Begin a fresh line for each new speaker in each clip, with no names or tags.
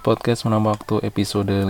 Podcast Menambah Waktu episode 5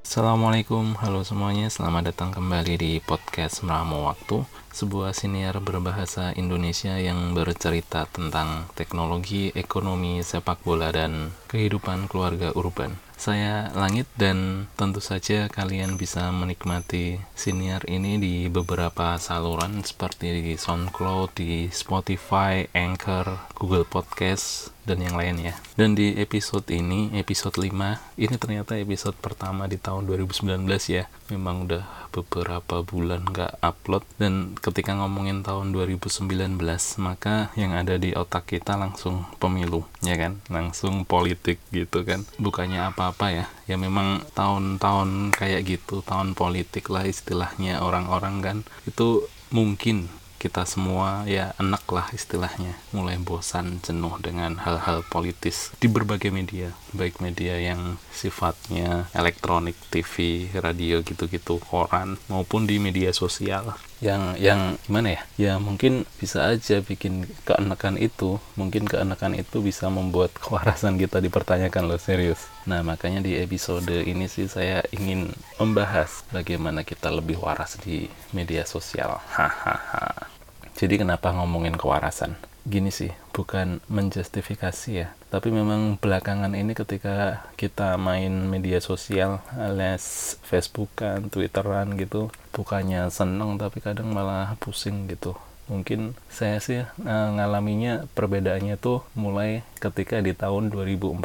Assalamualaikum, halo semuanya, selamat datang kembali di podcast Meramu Waktu Sebuah siniar berbahasa Indonesia yang bercerita tentang teknologi, ekonomi, sepak bola, dan kehidupan keluarga urban saya Langit dan tentu saja kalian bisa menikmati siniar ini di beberapa saluran seperti di SoundCloud, di Spotify, Anchor, Google Podcast, dan yang lain ya. Dan di episode ini, episode 5, ini ternyata episode pertama di tahun 2019 ya. Memang udah beberapa bulan nggak upload dan ketika ngomongin tahun 2019 maka yang ada di otak kita langsung pemilu ya kan? Langsung politik gitu kan? Bukannya apa-apa ya? Ya memang tahun-tahun kayak gitu tahun politik lah istilahnya orang-orang kan? Itu mungkin kita semua ya enak lah istilahnya. Mulai bosan jenuh dengan hal-hal politis di berbagai media. Baik media yang sifatnya elektronik TV radio gitu-gitu koran maupun di media sosial yang yang gimana ya? Ya mungkin bisa aja bikin keenakan itu mungkin keenakan itu bisa membuat kewarasan kita dipertanyakan loh serius. Nah makanya di episode ini sih saya ingin membahas bagaimana kita lebih waras di media sosial. Hahaha. Jadi kenapa ngomongin kewarasan gini sih bukan menjustifikasi ya. Tapi memang belakangan ini ketika kita main media sosial alias Facebookan, Twitteran gitu bukannya seneng tapi kadang malah pusing gitu. Mungkin saya sih uh, ngalaminya perbedaannya tuh mulai ketika di tahun 2014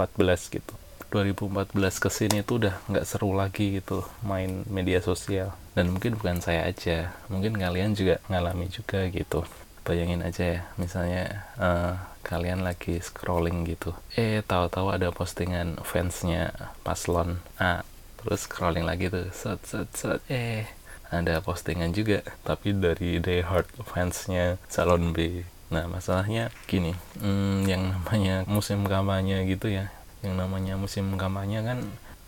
gitu. 2014 ke sini tuh udah nggak seru lagi gitu main media sosial. Dan mungkin bukan saya aja mungkin kalian juga ngalami juga gitu bayangin aja ya misalnya uh, kalian lagi scrolling gitu. Eh tahu-tahu ada postingan fansnya paslon A. Terus scrolling lagi tuh set set set. Eh ada postingan juga tapi dari hard fansnya salon B. Nah masalahnya gini hmm, yang namanya musim kampanye gitu ya yang namanya musim kampanye kan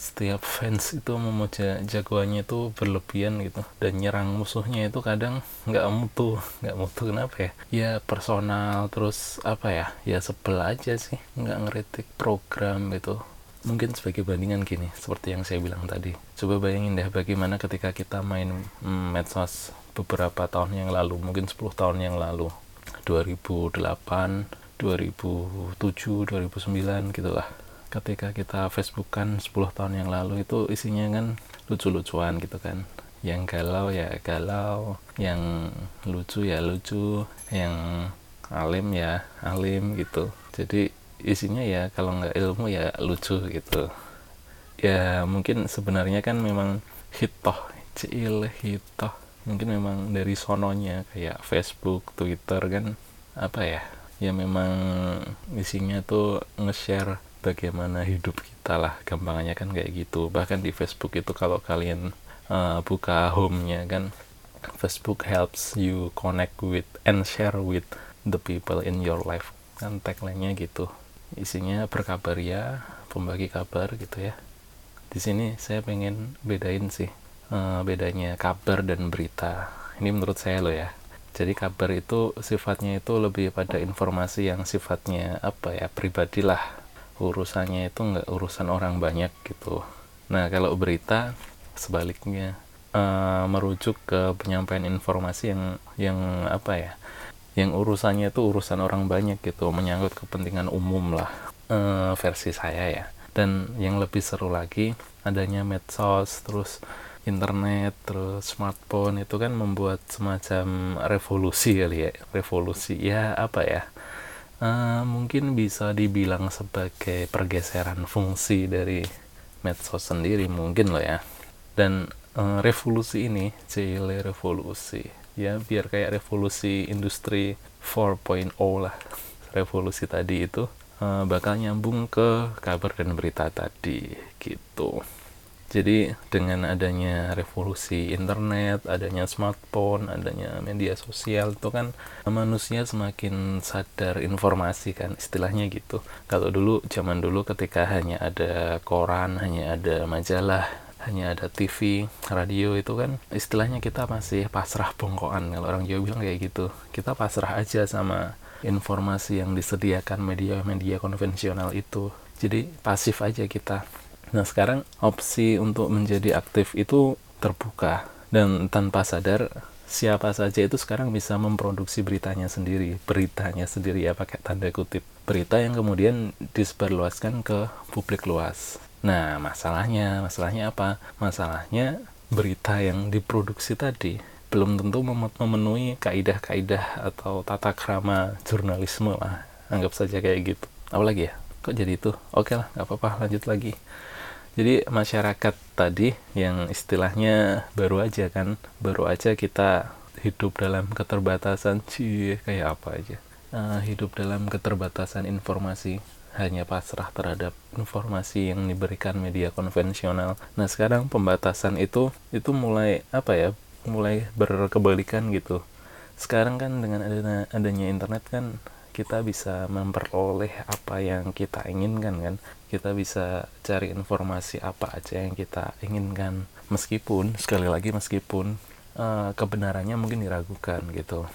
setiap fans itu memuja jagoannya itu berlebihan gitu. Dan nyerang musuhnya itu kadang nggak mutu nggak mutu. Kenapa ya? Ya personal terus apa ya? Ya sebel aja sih nggak ngeritik program gitu. Mungkin sebagai bandingan gini seperti yang saya bilang tadi. Coba bayangin deh bagaimana ketika kita main mm, medsos beberapa tahun yang lalu mungkin 10 tahun yang lalu. 2008 2007 2009 gitulah ketika kita Facebookan 10 tahun yang lalu itu isinya kan lucu-lucuan gitu kan. Yang galau ya galau yang lucu ya lucu yang alim ya alim gitu. Jadi isinya ya kalau nggak ilmu ya lucu gitu. Ya mungkin sebenarnya kan memang hitoh cil hitoh. Mungkin memang dari sononya kayak Facebook Twitter kan apa ya? Ya memang isinya tuh nge-share bagaimana hidup kita lah gampangnya kan kayak gitu. Bahkan di Facebook itu kalau kalian uh, buka home-nya kan Facebook helps you connect with and share with the people in your life. Kan tagline-nya gitu. Isinya berkabar ya pembagi kabar gitu ya. Di sini saya pengen bedain sih uh, bedanya kabar dan berita. Ini menurut saya loh ya. Jadi kabar itu sifatnya itu lebih pada informasi yang sifatnya apa ya pribadi lah urusannya itu nggak urusan orang banyak gitu. Nah kalau berita sebaliknya uh, merujuk ke penyampaian informasi yang yang apa ya yang urusannya itu urusan orang banyak gitu menyangkut kepentingan umum lah uh, versi saya ya. Dan yang lebih seru lagi adanya medsos terus internet terus smartphone itu kan membuat semacam revolusi kali ya. Revolusi ya apa ya uh, mungkin bisa dibilang sebagai pergeseran fungsi dari medsos sendiri mungkin loh ya. Dan uh, revolusi ini cile revolusi. Ya biar kayak revolusi industri 4.0 lah. Revolusi tadi itu uh, bakal nyambung ke kabar dan berita tadi gitu jadi dengan adanya revolusi internet, adanya smartphone, adanya media sosial itu kan manusia semakin sadar informasi kan istilahnya gitu. Kalau dulu zaman dulu ketika hanya ada koran, hanya ada majalah, hanya ada TV, radio itu kan istilahnya kita masih pasrah bongkoan kalau orang Jawa bilang kayak gitu. Kita pasrah aja sama informasi yang disediakan media-media konvensional itu jadi pasif aja kita nah sekarang opsi untuk menjadi aktif itu terbuka dan tanpa sadar siapa saja itu sekarang bisa memproduksi beritanya sendiri beritanya sendiri ya pakai tanda kutip. Berita yang kemudian disebarluaskan ke publik luas. Nah masalahnya masalahnya apa? Masalahnya berita yang diproduksi tadi belum tentu memenuhi kaidah-kaidah atau tata krama jurnalisme lah. Anggap saja kayak gitu. Apalagi ya? Kok jadi itu? Oke lah nggak apa-apa lanjut lagi jadi masyarakat tadi yang istilahnya baru aja kan baru aja kita hidup dalam keterbatasan sih kayak apa aja uh, hidup dalam keterbatasan informasi hanya pasrah terhadap informasi yang diberikan media konvensional. Nah sekarang pembatasan itu itu mulai apa ya mulai berkebalikan gitu. Sekarang kan dengan adanya, adanya internet kan kita bisa memperoleh apa yang kita inginkan kan? Kita bisa cari informasi apa aja yang kita inginkan. Meskipun sekali lagi meskipun uh, kebenarannya mungkin diragukan gitu.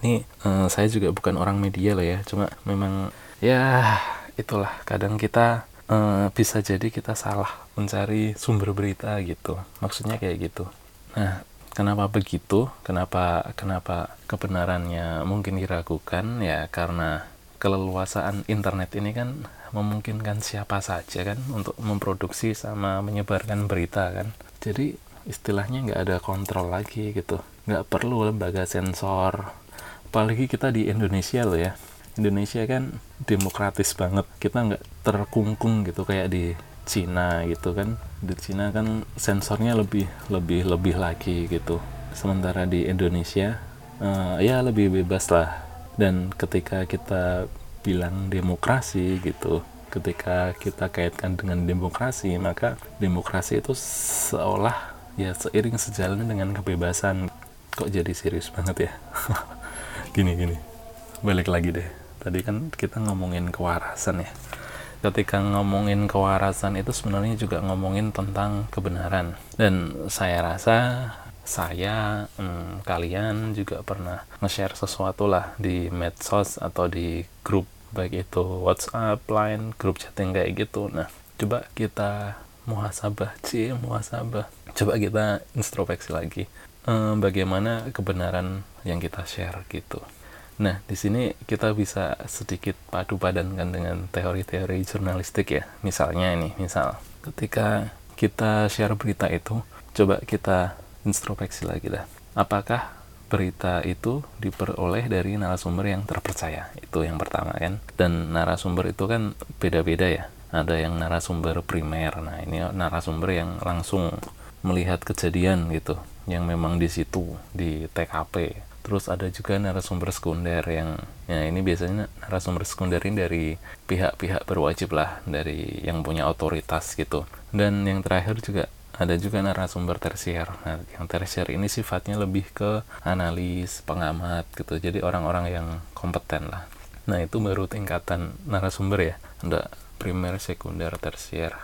Ini uh, saya juga bukan orang media loh ya. Cuma memang ya itulah. Kadang kita uh, bisa jadi kita salah mencari sumber berita gitu. Maksudnya kayak gitu. Nah Kenapa begitu? Kenapa kenapa kebenarannya mungkin diragukan? Ya karena keleluasaan internet ini kan memungkinkan siapa saja kan untuk memproduksi sama menyebarkan berita kan. Jadi istilahnya nggak ada kontrol lagi gitu. Nggak perlu lembaga sensor. Apalagi kita di Indonesia loh ya. Indonesia kan demokratis banget. Kita nggak terkungkung gitu kayak di Cina gitu kan. Di Cina kan sensornya lebih lebih lebih lagi gitu. Sementara di Indonesia uh, ya lebih bebas lah. Dan ketika kita bilang demokrasi gitu ketika kita kaitkan dengan demokrasi maka demokrasi itu seolah ya seiring sejalan dengan kebebasan. Kok jadi serius banget ya? Gini gini. Balik lagi deh. Tadi kan kita ngomongin kewarasan ya ketika ngomongin kewarasan itu sebenarnya juga ngomongin tentang kebenaran dan saya rasa saya hmm, kalian juga pernah nge-share sesuatu lah di medsos atau di grup baik itu WhatsApp, Line, grup chatting kayak gitu. Nah, coba kita muhasabah, sih muhasabah. Coba kita introspeksi lagi. Hmm, bagaimana kebenaran yang kita share gitu. Nah, di sini kita bisa sedikit padu padankan dengan teori-teori jurnalistik ya. Misalnya ini, misal ketika kita share berita itu, coba kita introspeksi lagi lah. Apakah berita itu diperoleh dari narasumber yang terpercaya? Itu yang pertama kan. Dan narasumber itu kan beda-beda ya. Ada yang narasumber primer. Nah, ini narasumber yang langsung melihat kejadian gitu, yang memang di situ di TKP terus ada juga narasumber sekunder yang ya ini biasanya narasumber sekunder ini dari pihak-pihak berwajib lah dari yang punya otoritas gitu. Dan yang terakhir juga ada juga narasumber tersier. Nah yang tersier ini sifatnya lebih ke analis pengamat gitu. Jadi orang-orang yang kompeten lah. Nah itu baru tingkatan narasumber ya ada primer sekunder tersier.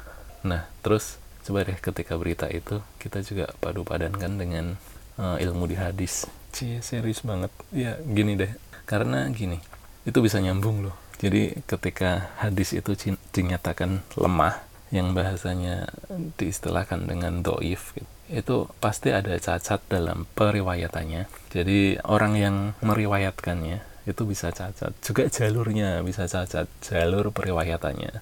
Nah terus coba deh ketika berita itu kita juga padu padankan dengan uh, ilmu di hadis Cie, serius banget. Ya, gini deh. Karena gini, itu bisa nyambung loh. Jadi ketika hadis itu dinyatakan lemah, yang bahasanya diistilahkan dengan doif, gitu, itu pasti ada cacat dalam periwayatannya. Jadi orang yang meriwayatkannya itu bisa cacat. Juga jalurnya bisa cacat, jalur periwayatannya.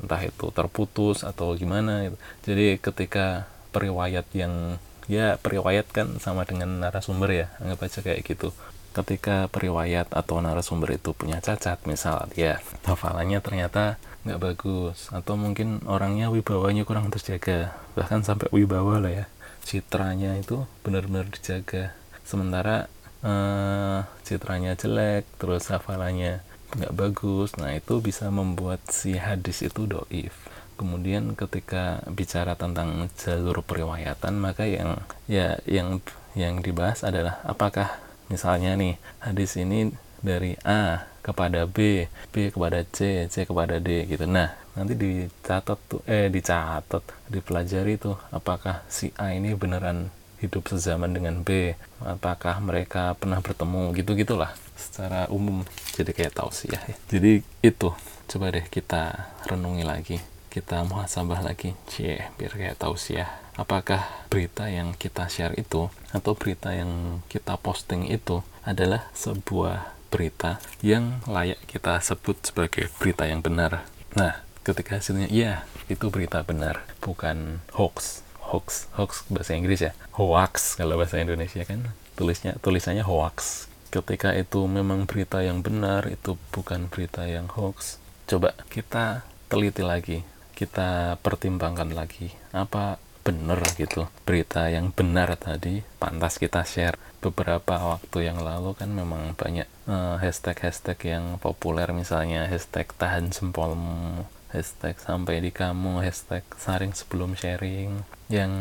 Entah itu terputus atau gimana. Gitu. Jadi ketika periwayat yang ya periwayat kan sama dengan narasumber ya anggap aja kayak gitu. Ketika periwayat atau narasumber itu punya cacat misal ya hafalannya ternyata nggak bagus atau mungkin orangnya wibawanya kurang terjaga bahkan sampai wibawa lah ya citranya itu benar-benar dijaga. Sementara eh, citranya jelek terus hafalannya nggak bagus nah itu bisa membuat si hadis itu doif kemudian ketika bicara tentang jalur periwayatan maka yang ya yang yang dibahas adalah apakah misalnya nih hadis ini dari A kepada B, B kepada C, C kepada D gitu. Nah, nanti dicatat tuh eh dicatat, dipelajari tuh apakah si A ini beneran hidup sezaman dengan B, apakah mereka pernah bertemu gitu-gitulah. secara umum jadi kayak tausiah ya jadi itu coba deh kita renungi lagi kita muhasabah lagi? Cie biar kayak tausiah apakah berita yang kita share itu atau berita yang kita posting itu adalah sebuah berita yang layak kita sebut sebagai berita yang benar? Nah ketika hasilnya iya itu berita benar bukan hoax. Hoax hoax bahasa Inggris ya. Hoax kalau bahasa Indonesia kan tulisnya tulisannya hoax. Ketika itu memang berita yang benar itu bukan berita yang hoax. Coba kita teliti lagi kita pertimbangkan lagi. Apa benar gitu berita yang benar tadi? Pantas kita share. Beberapa waktu yang lalu kan memang banyak uh, hashtag-hashtag yang populer. Misalnya hashtag tahan jempolmu hashtag sampai di kamu hashtag saring sebelum sharing. Yang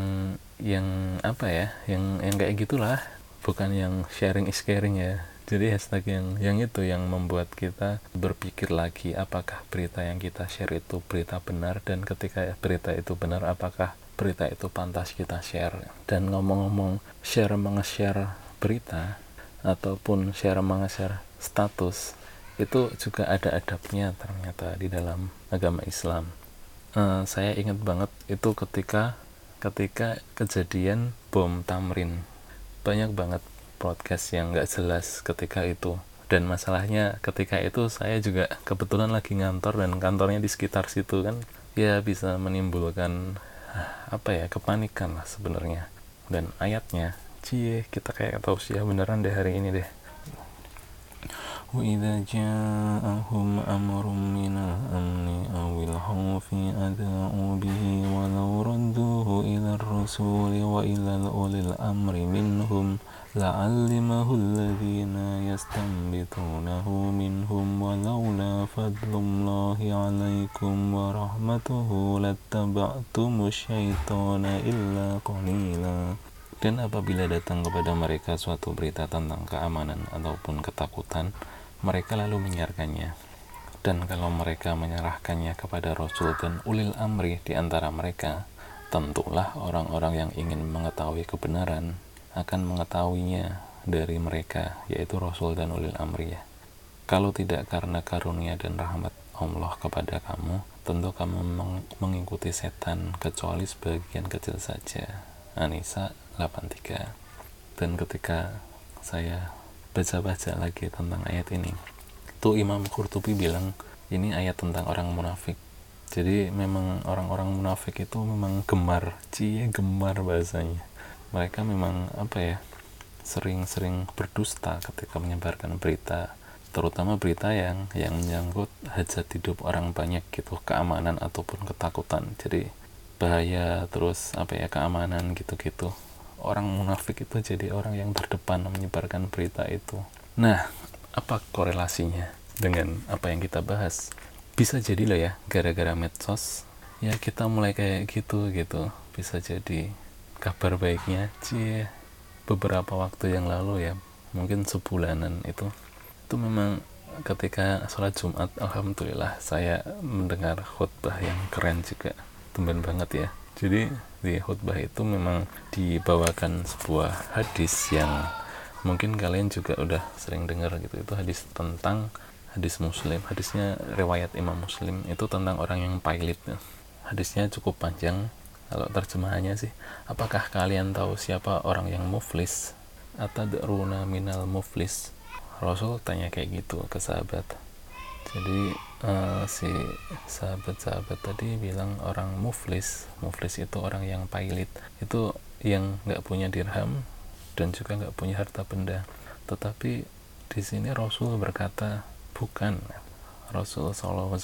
yang apa ya? Yang yang kayak gitulah. Bukan yang sharing is caring ya jadi hashtag yang yang itu yang membuat kita berpikir lagi apakah berita yang kita share itu berita benar dan ketika berita itu benar apakah berita itu pantas kita share? Dan ngomong-ngomong share menge-share berita ataupun share menge-share status itu juga ada adabnya ternyata di dalam agama Islam. Uh, saya ingat banget itu ketika ketika kejadian bom Tamrin. Banyak banget podcast yang nggak jelas ketika itu dan masalahnya ketika itu saya juga kebetulan lagi ngantor dan kantornya di sekitar situ kan ya bisa menimbulkan ah, apa ya kepanikan lah sebenarnya dan ayatnya cie kita kayak tahu sih ya beneran deh hari ini deh وإذا جاءهم أمر من الأمن أو الخوف أذاعوا به ولو ردوه إلى الرسول وإلى أولي الأمر منهم لعلمه الذين يستنبطونه منهم ولولا فضل الله عليكم ورحمته لاتبعتم الشيطان إلا قليلا Dan apabila datang kepada mereka suatu berita tentang keamanan ataupun ketakutan, mereka lalu menyiarkannya. Dan kalau mereka menyerahkannya kepada Rasul dan ulil amri di antara mereka, tentulah orang-orang yang ingin mengetahui kebenaran akan mengetahuinya dari mereka, yaitu Rasul dan ulil amri ya. Kalau tidak karena karunia dan rahmat Allah kepada kamu, tentu kamu mengikuti setan kecuali sebagian kecil saja. Anisa 83 Dan ketika saya baca-baca lagi tentang ayat ini itu Imam Qurtubi bilang ini ayat tentang orang munafik jadi memang orang-orang munafik itu memang gemar cie gemar bahasanya mereka memang apa ya sering-sering berdusta ketika menyebarkan berita terutama berita yang yang menyangkut hajat hidup orang banyak gitu keamanan ataupun ketakutan jadi bahaya terus apa ya keamanan gitu-gitu orang munafik itu jadi orang yang terdepan menyebarkan berita itu. Nah, apa korelasinya dengan apa yang kita bahas? Bisa jadi loh ya, gara-gara medsos, ya kita mulai kayak gitu gitu. Bisa jadi kabar baiknya, cie, beberapa waktu yang lalu ya, mungkin sebulanan itu, itu memang ketika sholat Jumat, alhamdulillah saya mendengar khutbah yang keren juga, tumben banget ya. Jadi di khutbah itu memang dibawakan sebuah hadis yang mungkin kalian juga udah sering dengar gitu. Itu hadis tentang hadis muslim. Hadisnya riwayat imam muslim. Itu tentang orang yang pailit. Hadisnya cukup panjang kalau terjemahannya sih apakah kalian tahu siapa orang yang muflis? Atau deruna minal muflis. Rasul tanya kayak gitu ke sahabat. Jadi uh, si sahabat-sahabat tadi bilang orang muflis. Muflis itu orang yang pailit. Itu yang nggak punya dirham dan juga nggak punya harta benda. Tetapi di sini Rasul berkata bukan. Rasul SAW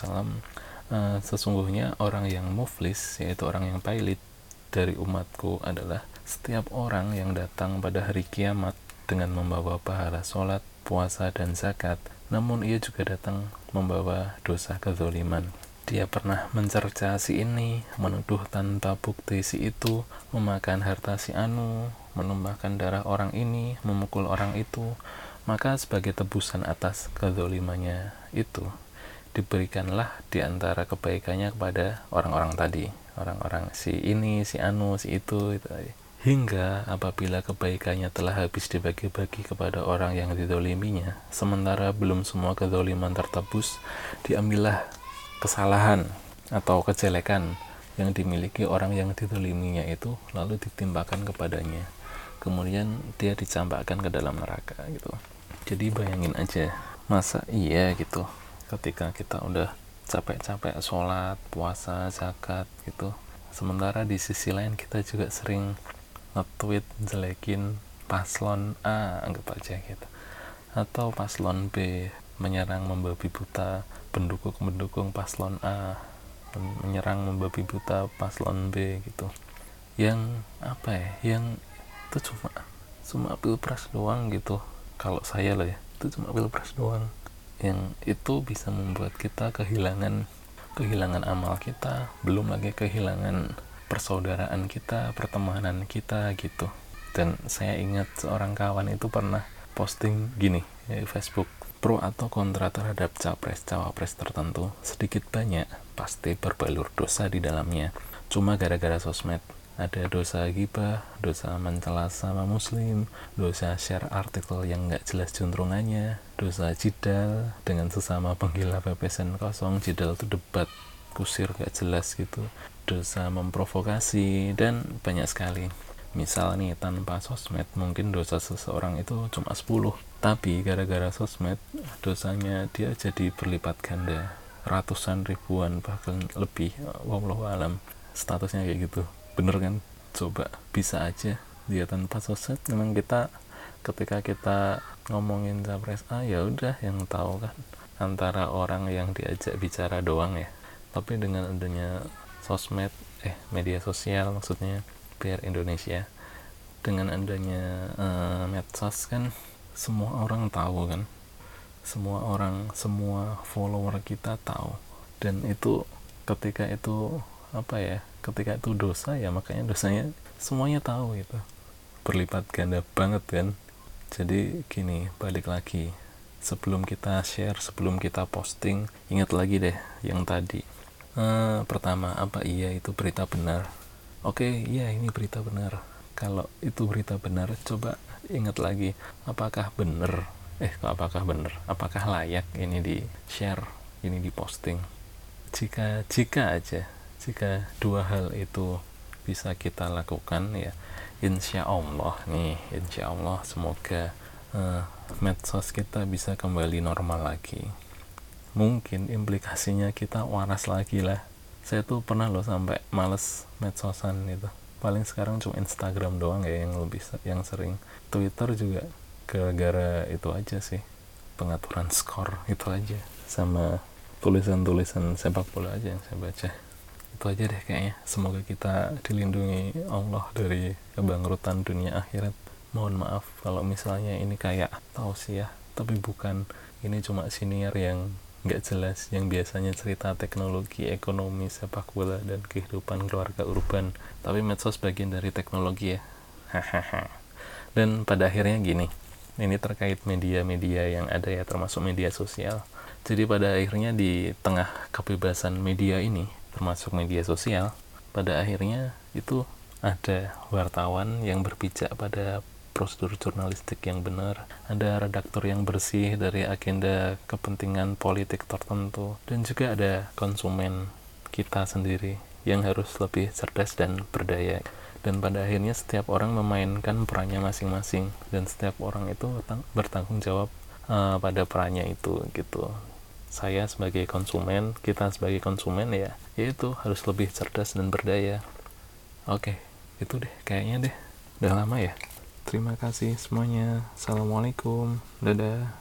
eh, sesungguhnya orang yang muflis yaitu orang yang pailit dari umatku adalah setiap orang yang datang pada hari kiamat dengan membawa pahala sholat, puasa, dan zakat namun ia juga datang membawa dosa kezoliman. Dia pernah mencerca si ini, menuduh tanpa bukti si itu, memakan harta si anu, menumpahkan darah orang ini, memukul orang itu, maka sebagai tebusan atas kezolimannya itu, diberikanlah di antara kebaikannya kepada orang-orang tadi, orang-orang si ini, si anu, si itu, itu Hingga apabila kebaikannya telah habis dibagi-bagi kepada orang yang didoliminya, sementara belum semua kedoliman tertebus, diambillah kesalahan atau kejelekan yang dimiliki orang yang didoliminya itu lalu ditimpakan kepadanya. Kemudian dia dicampakkan ke dalam neraka gitu. Jadi bayangin aja, masa iya gitu ketika kita udah capek-capek sholat, puasa, zakat gitu. Sementara di sisi lain kita juga sering nge-tweet jelekin paslon A anggap aja gitu. Atau paslon B menyerang membabi buta pendukung-pendukung paslon A menyerang membabi buta paslon B gitu. Yang apa ya yang itu cuma cuma pilpres doang gitu. Kalau saya lah ya itu cuma pilpres doang yang itu bisa membuat kita kehilangan kehilangan amal kita belum lagi kehilangan persaudaraan kita, pertemanan kita gitu. Dan saya ingat seorang kawan itu pernah posting gini di Facebook, pro atau kontra terhadap capres-cawapres tertentu, sedikit banyak pasti berbalur dosa di dalamnya. Cuma gara-gara sosmed, ada dosa gibah, dosa mencela sama muslim, dosa share artikel yang nggak jelas juntrungannya, dosa jidal dengan sesama penggila pepesan kosong, jidal itu debat kusir gak jelas gitu. Dosa memprovokasi dan banyak sekali. Misal nih tanpa sosmed mungkin dosa seseorang itu cuma 10 tapi gara-gara sosmed dosanya dia jadi berlipat ganda. Ratusan ribuan bahkan lebih. Wallahu alam. Statusnya kayak gitu bener kan? Coba bisa aja dia tanpa sosmed. Memang kita ketika kita ngomongin capres A ya udah yang tahu kan? Antara orang yang diajak bicara doang ya. Tapi dengan adanya sosmed eh media sosial maksudnya biar Indonesia dengan adanya uh, medsos kan semua orang tahu kan? Semua orang semua follower kita tahu. Dan itu ketika itu apa ya ketika itu dosa ya makanya dosanya semuanya tahu itu berlipat ganda banget kan jadi gini balik lagi sebelum kita share sebelum kita posting ingat lagi deh yang tadi Uh, pertama, apa iya itu berita benar? Oke, iya ini berita benar. Kalau itu berita benar, coba ingat lagi, apakah benar? Eh, apakah benar? Apakah layak ini di share, ini di posting? Jika jika aja, jika dua hal itu bisa kita lakukan ya, insya Allah nih, insya Allah semoga uh, medsos kita bisa kembali normal lagi. Mungkin implikasinya kita waras lagi lah. Saya tuh pernah loh sampai males medsosan itu paling sekarang cuma Instagram doang ya yang lebih yang sering. Twitter juga gara-gara itu aja sih. Pengaturan skor itu aja. Sama tulisan-tulisan sepak bola aja yang saya baca itu aja deh kayaknya semoga kita dilindungi Allah dari kebangkrutan dunia akhirat mohon maaf kalau misalnya ini kayak tausiah tapi bukan ini cuma senior yang nggak jelas yang biasanya cerita teknologi, ekonomi, sepak bola, dan kehidupan keluarga urban. Tapi medsos bagian dari teknologi ya. Hahaha. dan pada akhirnya gini, ini terkait media-media yang ada ya, termasuk media sosial. Jadi pada akhirnya di tengah kebebasan media ini, termasuk media sosial, pada akhirnya itu ada wartawan yang berpijak pada prosedur jurnalistik yang benar, ada redaktur yang bersih dari agenda kepentingan politik tertentu, dan juga ada konsumen kita sendiri yang harus lebih cerdas dan berdaya. Dan pada akhirnya setiap orang memainkan perannya masing-masing dan setiap orang itu bertanggung jawab uh, pada perannya itu gitu. Saya sebagai konsumen, kita sebagai konsumen ya, yaitu harus lebih cerdas dan berdaya. Oke, itu deh kayaknya deh. Udah lama ya? Terima kasih semuanya. Assalamualaikum. Dadah.